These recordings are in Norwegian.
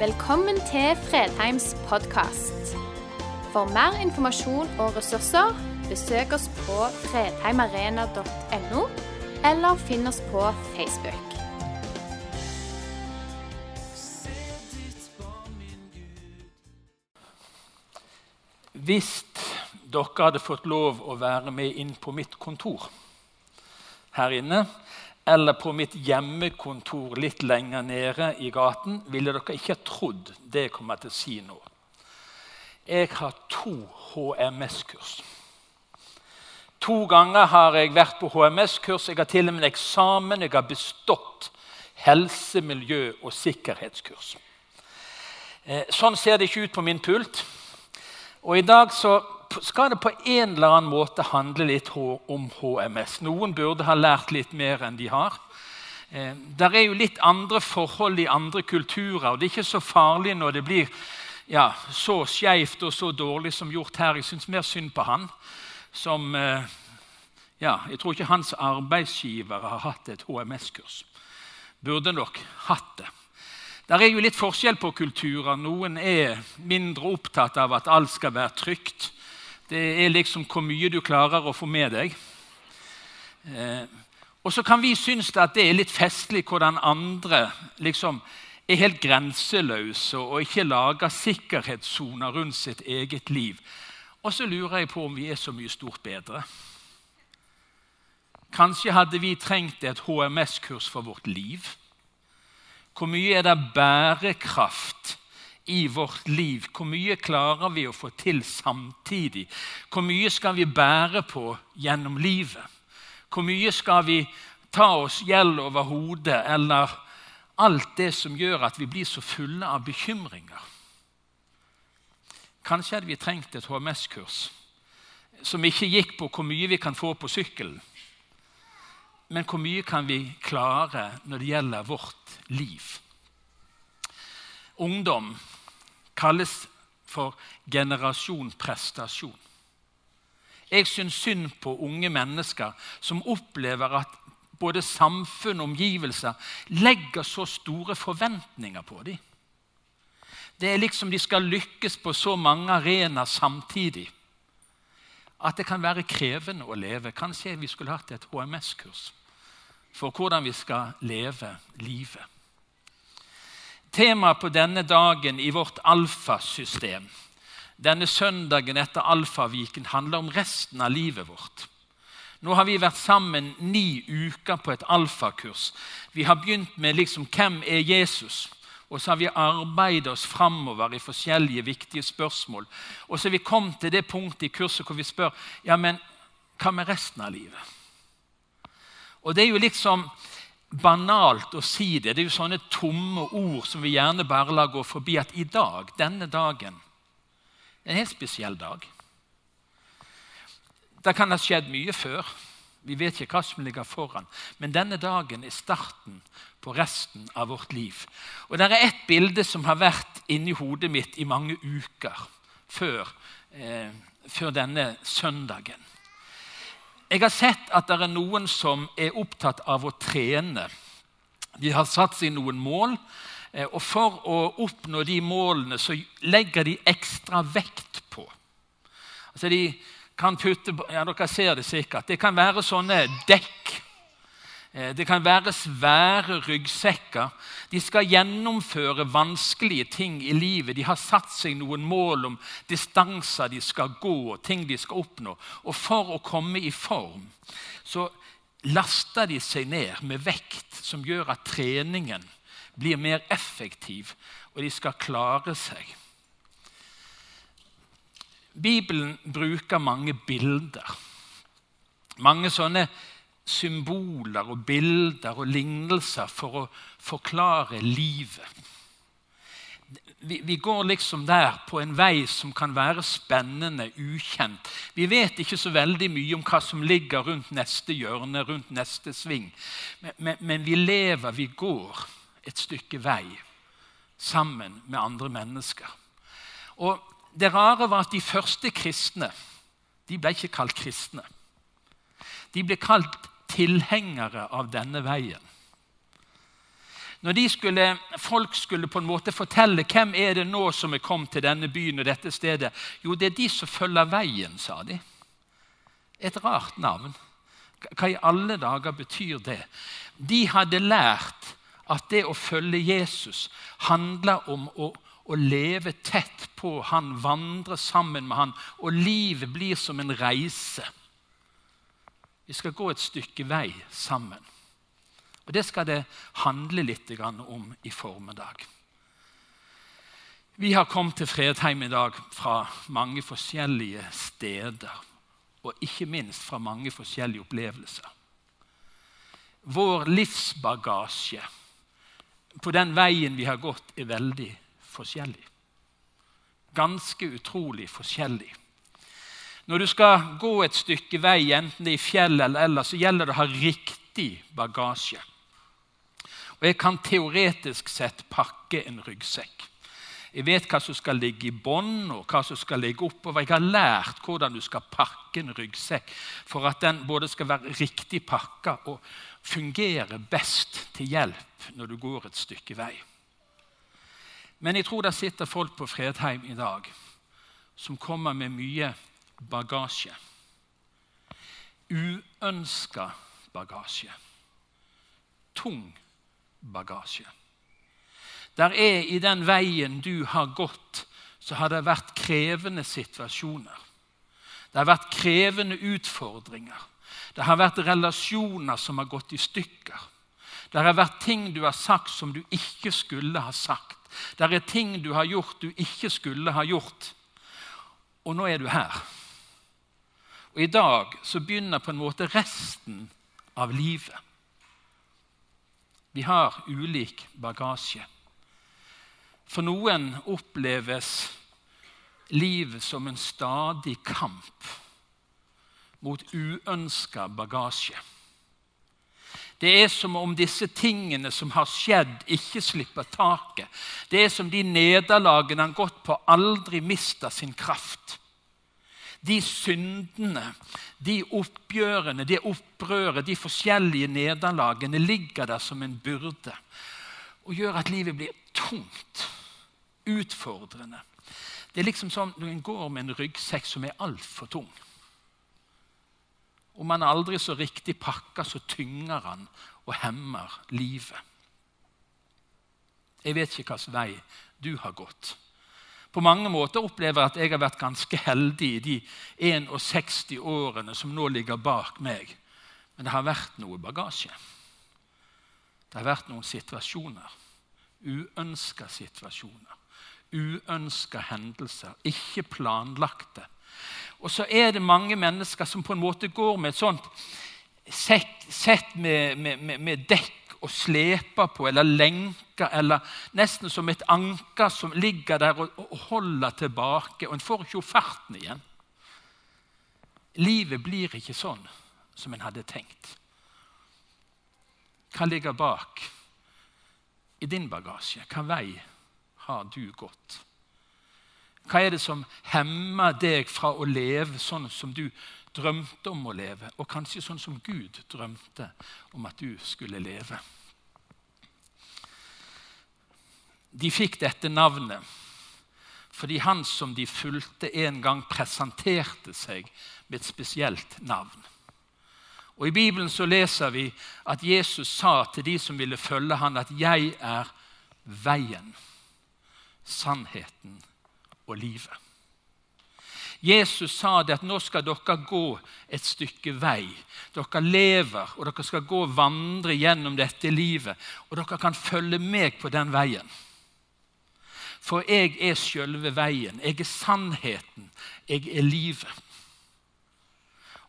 Velkommen til Fredheims podkast. For mer informasjon og ressurser, besøk oss på fredheimarena.no, eller finn oss på Facebook. Hvis dere hadde fått lov å være med inn på mitt kontor her inne, eller på mitt hjemmekontor litt lenger nede i gaten, ville dere ikke trodd det jeg kommer til å si nå. Jeg har to HMS-kurs. To ganger har jeg vært på HMS-kurs. Jeg har til og med en eksamen. Jeg har bestått helse-, miljø- og sikkerhetskurs. Eh, sånn ser det ikke ut på min pult. Og i dag så skal det på en eller annen måte handle litt om HMS. Noen burde ha lært litt mer enn de har. Der det er jo litt andre forhold i andre kulturer, og det er ikke så farlig når det blir ja, så skeivt og så dårlig som gjort her. Jeg syns mer synd på han som eh, ja, Jeg tror ikke hans arbeidsgivere har hatt et HMS-kurs. Burde nok hatt det. Det er jo litt forskjell på kulturer. Noen er mindre opptatt av at alt skal være trygt. Det er liksom hvor mye du klarer å få med deg. Eh, og så kan vi synes at det er litt festlig hvordan andre liksom er helt grenseløse og ikke lager sikkerhetssoner rundt sitt eget liv. Og så lurer jeg på om vi er så mye stort bedre. Kanskje hadde vi trengt et HMS-kurs for vårt liv. Hvor mye er det bærekraft i vårt liv? Hvor mye klarer vi å få til samtidig? Hvor mye skal vi bære på gjennom livet? Hvor mye skal vi ta oss gjeld over hodet, eller alt det som gjør at vi blir så fulle av bekymringer? Kanskje hadde vi trengt et HMS-kurs som ikke gikk på hvor mye vi kan få på sykkelen, men hvor mye kan vi klare når det gjelder vårt liv. Ungdom kalles for generasjon prestasjon. Jeg syns synd på unge mennesker som opplever at både samfunn og omgivelser legger så store forventninger på dem. Det er liksom de skal lykkes på så mange arenaer samtidig at det kan være krevende å leve. Kanskje vi skulle hatt et HMS-kurs for hvordan vi skal leve livet. Temaet på denne dagen i vårt alfasystem, denne søndagen etter alfaviken, handler om resten av livet vårt. Nå har vi vært sammen ni uker på et alfakurs. Vi har begynt med liksom, 'Hvem er Jesus?' Og så har vi arbeidet oss framover i forskjellige viktige spørsmål. Og så har vi kommet til det punktet i kurset hvor vi spør ja, men hva med resten av livet. Og det er jo liksom banalt å si det. Det er jo sånne tomme ord som vi gjerne bare lar gå forbi. At i dag, denne dagen, en helt spesiell dag. Det kan ha skjedd mye før. Vi vet ikke hva som ligger foran. Men denne dagen er starten på resten av vårt liv. Og Det er ett bilde som har vært inni hodet mitt i mange uker før, eh, før denne søndagen. Jeg har sett at det er noen som er opptatt av å trene. De har satt seg noen mål, eh, og for å oppnå de målene så legger de ekstra vekt på. Altså de kan putte, ja Dere ser det sikkert. Det kan være sånne dekk. Eh, det kan være svære ryggsekker. De skal gjennomføre vanskelige ting i livet. De har satt seg noen mål om distanser de skal gå, og ting de skal oppnå. Og for å komme i form så laster de seg ned med vekt som gjør at treningen blir mer effektiv, og de skal klare seg. Bibelen bruker mange bilder. Mange sånne symboler og bilder og lignelser for å forklare livet. Vi, vi, går liksom der på en vei som kan være spennende, ukjent. Vi vet ikke så veldig mye om hva som ligger rundt neste hjørne, rundt neste sving. Men, men, men vi lever, vi går et stykke vei sammen med andre mennesker. Og det rare var at de første kristne de ble ikke kalt kristne. De ble kalt tilhengere av denne veien. Når skulle, folk skulle på en måte fortelle hvem er det nå som er kommet til denne byen og dette stedet, jo, det er de som følger veien, sa de. Et rart navn. Hva i alle dager betyr det? De hadde lært at det å følge Jesus handler om å, å leve tett på han, vandre sammen med han, og livet blir som en reise. Vi skal gå et stykke vei sammen. Og Det skal det handle litt om i formiddag. Vi har kommet til Fredheim i dag fra mange forskjellige steder. Og ikke minst fra mange forskjellige opplevelser. Vår livsbagasje på den veien vi har gått, er veldig forskjellig. Ganske utrolig forskjellig. Når du skal gå et stykke vei, enten det er i fjellet eller ellers, så gjelder det å ha riktig bagasje. Og jeg kan teoretisk sett pakke en ryggsekk. Jeg vet hva som skal ligge i bånn, og hva som skal ligge oppover. Jeg har lært hvordan du skal pakke en ryggsekk for at den både skal være riktig pakka og fungere best til hjelp når du går et stykke vei. Men jeg tror det sitter folk på Fredheim i dag som kommer med mye bagasje. Uønska bagasje. Tung bagasje. Der er i den veien du har gått, så har det vært krevende situasjoner. Det har vært krevende utfordringer. Det har vært relasjoner som har gått i stykker. Det har vært ting du har sagt som du ikke skulle ha sagt. Det er ting du har gjort du ikke skulle ha gjort. Og nå er du her. Og I dag så begynner på en måte resten av livet. Vi har ulik bagasje. For noen oppleves livet som en stadig kamp mot uønska bagasje. Det er som om disse tingene som har skjedd, ikke slipper taket. Det er som de nederlagene han gått på, aldri mister sin kraft. De syndene, de oppgjørene, det opprøret, de forskjellige nederlagene ligger der som en byrde og gjør at livet blir tungt utfordrende. Det er liksom sånn når en går med en ryggsekk som er altfor tung. Om man aldri så riktig pakker, så tynger han og hemmer livet. Jeg vet ikke hvilken vei du har gått. På mange måter opplever at jeg har vært ganske heldig i de 61 årene som nå ligger bak meg. Men det har vært noe bagasje. Det har vært noen situasjoner. Uønska situasjoner uønska hendelser, ikke planlagte. Og så er det mange mennesker som på en måte går med et sånt sett med, med, med dekk og sleper på, eller lenker, eller nesten som et anker som ligger der og, og holder tilbake. Og en får ikke farten igjen. Livet blir ikke sånn som en hadde tenkt. Hva ligger bak i din bagasje? Hva vei har du gått? Hva er det som hemmer deg fra å leve sånn som du drømte om å leve, og kanskje sånn som Gud drømte om at du skulle leve? De fikk dette navnet fordi han som de fulgte, en gang presenterte seg med et spesielt navn. Og I Bibelen så leser vi at Jesus sa til de som ville følge han at 'jeg er veien' sannheten og livet. Jesus sa det at nå skal dere gå et stykke vei. Dere lever, og dere skal gå og vandre gjennom dette livet. Og dere kan følge meg på den veien. For jeg er sjølve veien. Jeg er sannheten. Jeg er livet.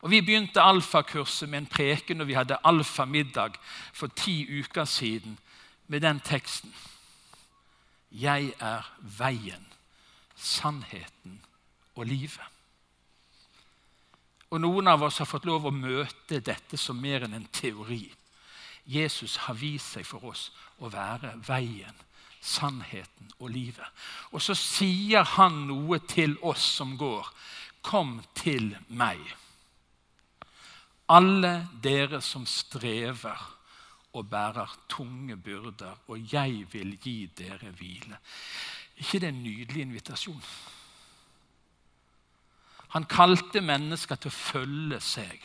Og Vi begynte alfakurset med en preken når vi hadde alfamiddag for ti uker siden med den teksten. 'Jeg er veien, sannheten og livet'. Og Noen av oss har fått lov å møte dette som mer enn en teori. Jesus har vist seg for oss å være veien, sannheten og livet. Og så sier han noe til oss som går. Kom til meg. Alle dere som strever og bærer tunge byrder, og jeg vil gi dere hvile. ikke det en nydelig invitasjon? Han kalte mennesker til å følge seg.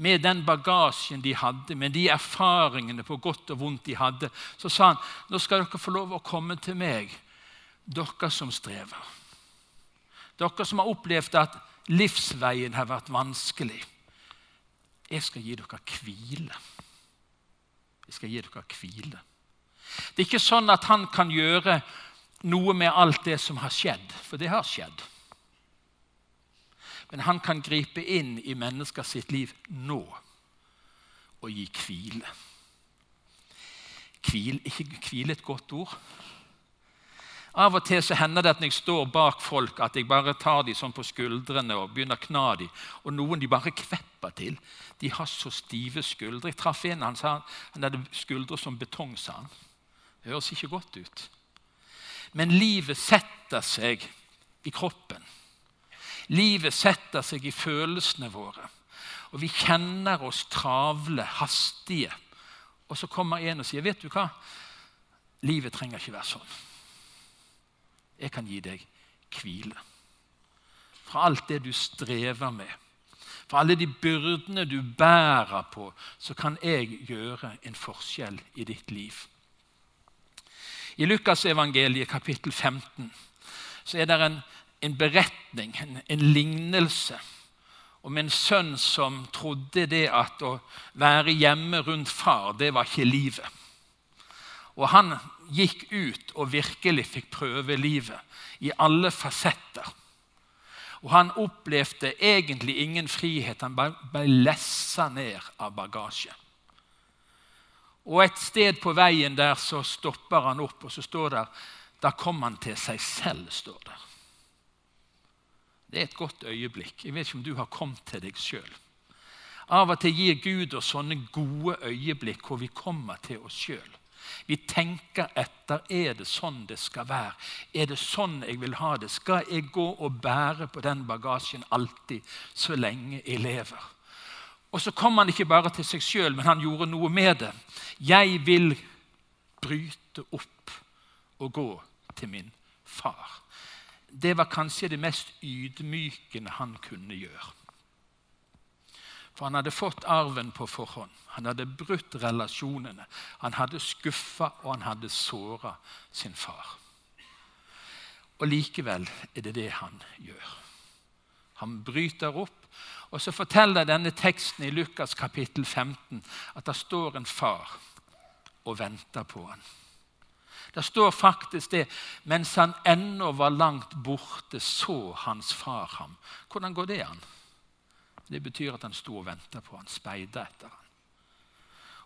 Med den bagasjen de hadde, med de erfaringene på godt og vondt de hadde, så sa han nå skal dere få lov å komme til meg, dere som strever. Dere som har opplevd at livsveien har vært vanskelig. Jeg skal gi dere hvile. Jeg skal gi dere hvile. Det er ikke sånn at han kan gjøre noe med alt det som har skjedd, for det har skjedd. Men han kan gripe inn i mennesker sitt liv nå og gi hvile. Hvil, ikke hvile et godt ord? Av og til så hender det at når jeg står bak folk, at jeg bare tar dem sånn på skuldrene og begynner å kna dem. Og noen de bare kvepper til. De har så stive skuldre. Jeg traff en han sa han hadde skuldre som betong. sa han. Det høres ikke godt ut. Men livet setter seg i kroppen. Livet setter seg i følelsene våre. Og vi kjenner oss travle, hastige. Og så kommer en og sier, 'Vet du hva? Livet trenger ikke være sånn.' Jeg kan gi deg hvile. Fra alt det du strever med, fra alle de byrdene du bærer på, så kan jeg gjøre en forskjell i ditt liv. I Lukasevangeliet kapittel 15 så er det en, en beretning, en, en lignelse, om en sønn som trodde det at å være hjemme rundt far, det var ikke livet. Og han gikk ut og virkelig fikk prøve livet i alle fasetter. Og han opplevde egentlig ingen frihet. Han ble lessa ned av bagasje. Og Et sted på veien der så stopper han opp, og så står det Da kom han til seg selv. står det. Det er et godt øyeblikk. Jeg vet ikke om du har kommet til deg sjøl. Av og til gir Gud oss sånne gode øyeblikk hvor vi kommer til oss sjøl. Vi tenker etter er det sånn det skal være. Er det sånn jeg vil ha det? Skal jeg gå og bære på den bagasjen alltid, så lenge jeg lever? Og så kom han ikke bare til seg sjøl, men han gjorde noe med det. Jeg vil bryte opp og gå til min far. Det var kanskje det mest ydmykende han kunne gjøre. For han hadde fått arven på forhånd. Han hadde brutt relasjonene. Han hadde skuffa og han hadde såra sin far. Og likevel er det det han gjør. Han bryter opp. Og så forteller denne teksten i Lukas kapittel 15 at det står en far og venter på han. Det står faktisk det mens han ennå var langt borte, så hans far ham. Hvordan går det an? Det betyr at han sto og venta på han, speida etter han.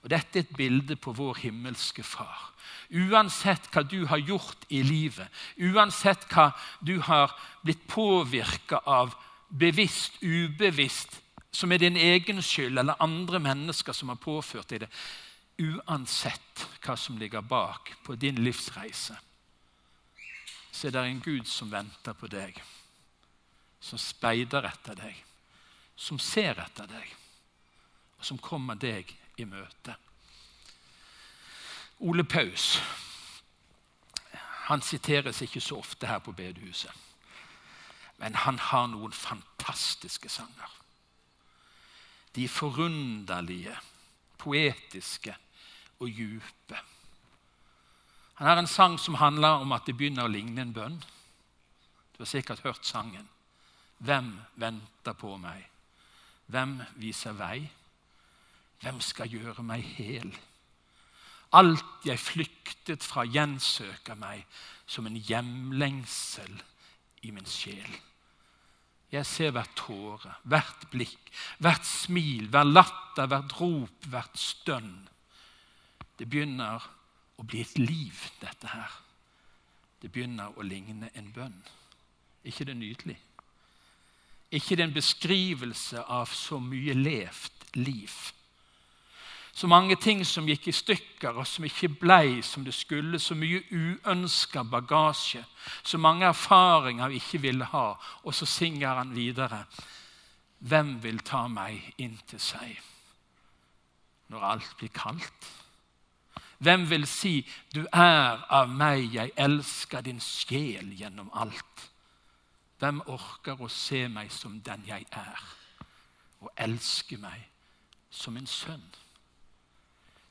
Og Dette er et bilde på vår himmelske Far. Uansett hva du har gjort i livet, uansett hva du har blitt påvirka av, bevisst, ubevisst, som er din egen skyld, eller andre mennesker som har påført deg det Uansett hva som ligger bak på din livsreise, så er det en Gud som venter på deg, som speider etter deg som ser etter deg, og som kommer deg i møte. Ole Paus han siteres ikke så ofte her på bedehuset. Men han har noen fantastiske sanger. De er forunderlige, poetiske og djupe. Han har en sang som handler om at det begynner å ligne en bønn. Du har sikkert hørt sangen. Hvem venter på meg? Hvem viser vei? Hvem skal gjøre meg hel? Alt jeg flyktet fra, gjensøker meg som en hjemlengsel i min sjel. Jeg ser hvert tåre, hvert blikk, hvert smil, hver latter, hvert rop, hvert stønn. Det begynner å bli et liv, dette her. Det begynner å ligne en bønn. ikke det nydelig? ikke det en beskrivelse av så mye levd liv. Så mange ting som gikk i stykker, og som ikke blei som det skulle. Så mye uønska bagasje. Så mange erfaringer vi ikke ville ha. Og så synger han videre. Hvem vil ta meg inn til seg? når alt blir kaldt? Hvem vil si 'Du er av meg, jeg elsker din sjel gjennom alt'? Hvem orker å se meg som den jeg er, og elske meg som en sønn?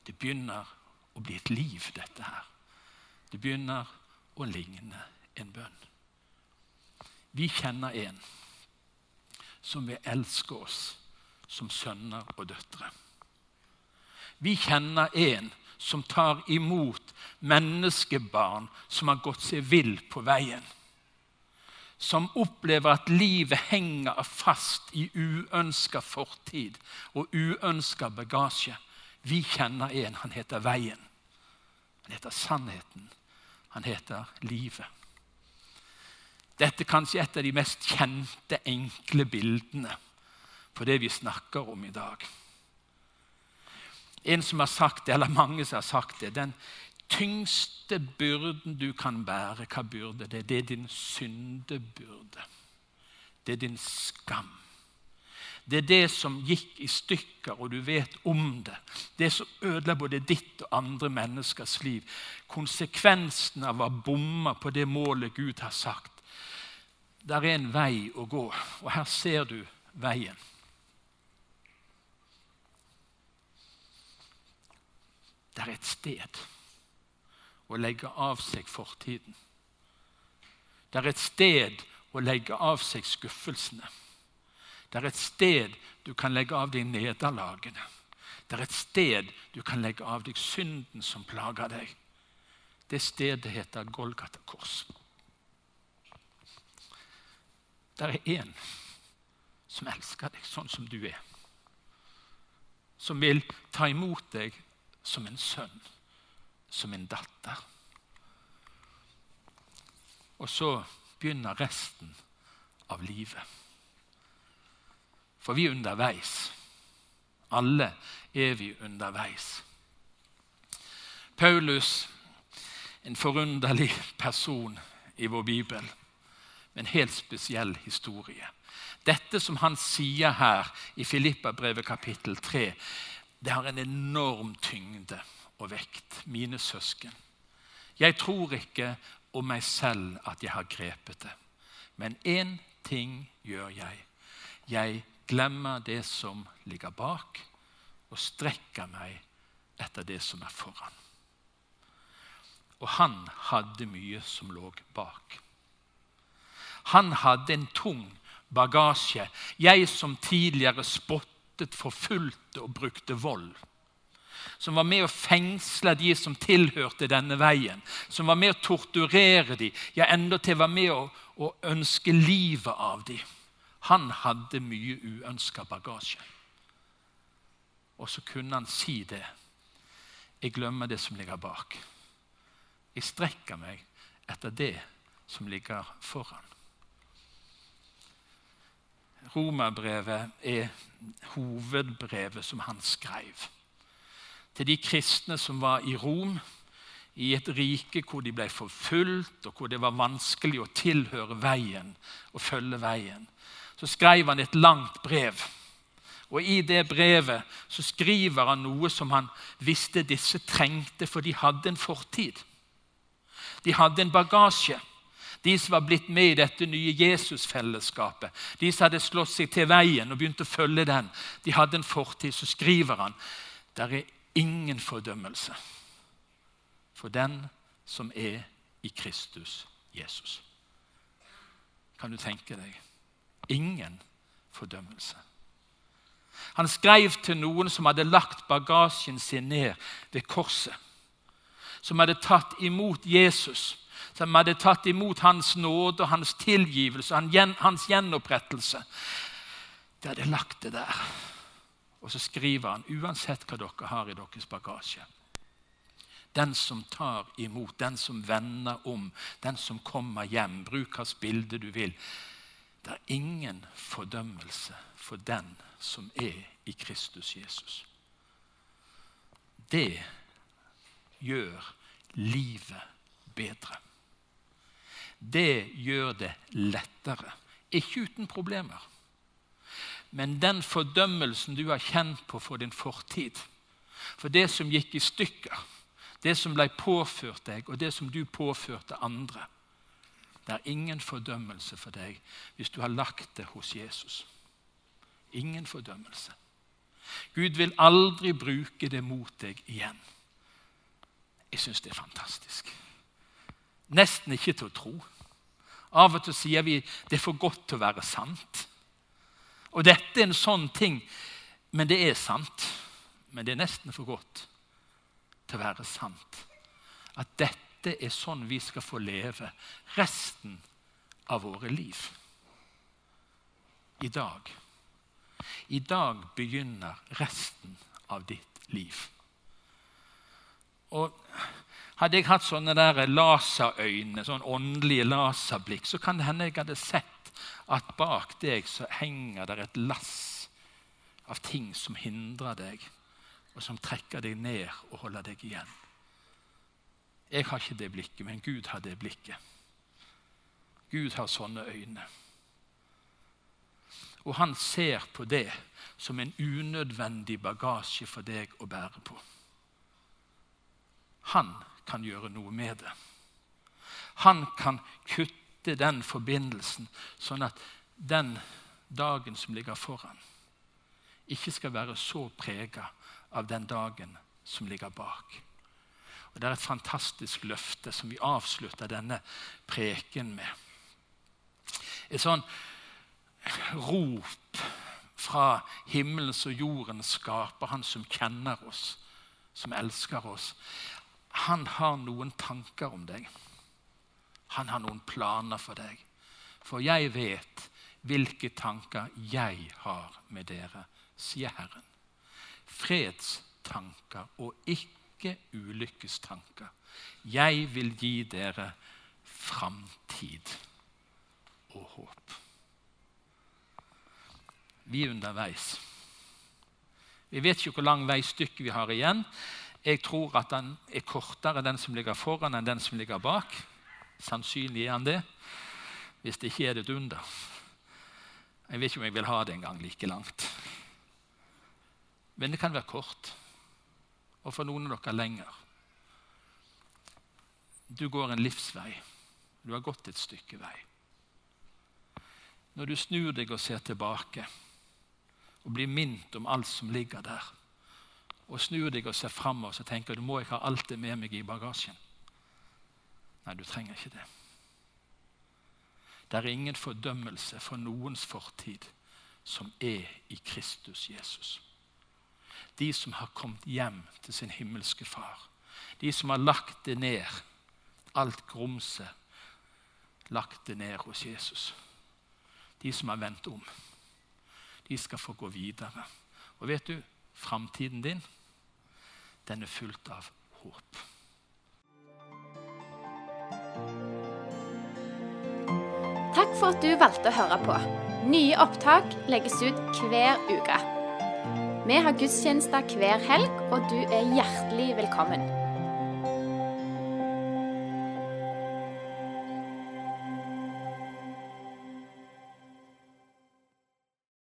Det begynner å bli et liv, dette her. Det begynner å ligne en bønn. Vi kjenner en som vil elske oss som sønner og døtre. Vi kjenner en som tar imot menneskebarn som har gått seg vill på veien. Som opplever at livet henger fast i uønska fortid og uønska bagasje. Vi kjenner en. Han heter Veien. Han heter Sannheten. Han heter Livet. Dette er kanskje et av de mest kjente, enkle bildene på det vi snakker om i dag. En som har sagt det, eller mange som har sagt det. Den tyngste byrden du kan bære, hva byrde det? Det er din syndebyrde. Det er din skam. Det er det som gikk i stykker, og du vet om det. Det som ødela både ditt og andre menneskers liv. Konsekvensen av å bomme på det målet Gud har sagt. Der er en vei å gå, og her ser du veien. Det er et sted å legge av seg fortiden. Det er et sted å legge av seg skuffelsene. Det er et sted du kan legge av deg nederlagene. Det er et sted du kan legge av deg synden som plager deg. Det stedet heter Golgata kors. Det er én som elsker deg sånn som du er. Som vil ta imot deg som en sønn, som en datter. Og så begynner resten av livet. For vi er underveis. Alle er vi underveis. Paulus, en forunderlig person i vår bibel, med en helt spesiell historie. Dette som han sier her i Filippabrevet kapittel 3, det har en enorm tyngde og vekt. Mine søsken. Jeg tror ikke om meg selv at jeg har grepet det. Men én ting gjør jeg. Jeg glemmer det som ligger bak, og strekker meg etter det som er foran. Og han hadde mye som lå bak. Han hadde en tung bagasje. Jeg som tidligere spottet spottet, forfulgte og brukte vold. Som var med å fengsle de som tilhørte denne veien. Som var med å torturere de, ja, endatil var med å, å ønske livet av de. Han hadde mye uønska bagasje. Og så kunne han si det. Jeg glemmer det som ligger bak. Jeg strekker meg etter det som ligger foran. Romerbrevet er hovedbrevet som han skrev. Til de kristne som var i Rom, i et rike hvor de ble forfulgt, og hvor det var vanskelig å tilhøre veien og følge veien. Så skrev han et langt brev. Og I det brevet så skriver han noe som han visste disse trengte, for de hadde en fortid. De hadde en bagasje. De som var blitt med i dette nye Jesusfellesskapet, de som hadde slått seg til veien og begynt å følge den, de hadde en fortid. Så skriver han der er ingen fordømmelse for den som er i Kristus Jesus. Kan du tenke deg? Ingen fordømmelse. Han skrev til noen som hadde lagt bagasjen sin ned ved korset. Som hadde tatt imot Jesus som hadde tatt imot hans nåde og hans tilgivelse hans gjenopprettelse. De hadde lagt det der. Og så skriver han, uansett hva dere har i deres bagasje Den som tar imot, den som vender om, den som kommer hjem, bruk hans bilde du vil. Det er ingen fordømmelse for den som er i Kristus Jesus. Det gjør livet bedre det gjør det lettere. Ikke uten problemer. Men den fordømmelsen du har kjent på for din fortid, For det som gikk i stykker, det som ble påført deg, og det som du påførte andre Det er ingen fordømmelse for deg hvis du har lagt det hos Jesus. Ingen fordømmelse. Gud vil aldri bruke det mot deg igjen. Jeg syns det er fantastisk. Nesten ikke til å tro. Av og til sier vi det er for godt til å være sant. Og dette er en sånn ting, men det er sant. Men det er nesten for godt til å være sant. At dette er sånn vi skal få leve resten av våre liv. I dag. I dag begynner resten av ditt liv. Og hadde jeg hatt sånne der laserøyne, sånn åndelige laserblikk, så kan det hende jeg hadde sett at bak deg så henger det et lass av ting som hindrer deg, og som trekker deg ned og holder deg igjen. Jeg har ikke det blikket, men Gud har det blikket. Gud har sånne øyne. Og han ser på det som en unødvendig bagasje for deg å bære på. Han kan gjøre noe med det. Han kan kutte den forbindelsen, sånn at den dagen som ligger foran, ikke skal være så prega av den dagen som ligger bak. Og Det er et fantastisk løfte som vi avslutter denne preken med. Et sånn rop fra himmelens og jordens skaper, han som kjenner oss, som elsker oss han har noen tanker om deg. Han har noen planer for deg. For jeg vet hvilke tanker jeg har med dere, sier Herren. Fredstanker og ikke ulykkestanker. Jeg vil gi dere framtid og håp. Vi er underveis. Vi vet ikke hvor lang veistykke vi har igjen. Jeg tror at den er kortere, den som ligger foran, enn den som ligger bak. Sannsynlig er han det. Hvis det ikke er det et under. Jeg vet ikke om jeg vil ha det engang like langt. Men det kan være kort, og for noen av dere lenger. Du går en livsvei. Du har gått et stykke vei. Når du snur deg og ser tilbake og blir minnet om alt som ligger der, og snur deg og ser framover og tenker du må jeg ha alt det med meg i bagasjen. Nei, du trenger ikke det. Det er ingen fordømmelse for noens fortid som er i Kristus Jesus. De som har kommet hjem til sin himmelske far. De som har lagt det ned, alt grumset, lagt det ned hos Jesus. De som har vendt om. De skal få gå videre. Og vet du, framtiden din, den er fullt av håp. Takk for at du valgte å høre på. Nye opptak legges ut hver uke. Vi har gudstjenester hver helg, og du er hjertelig velkommen.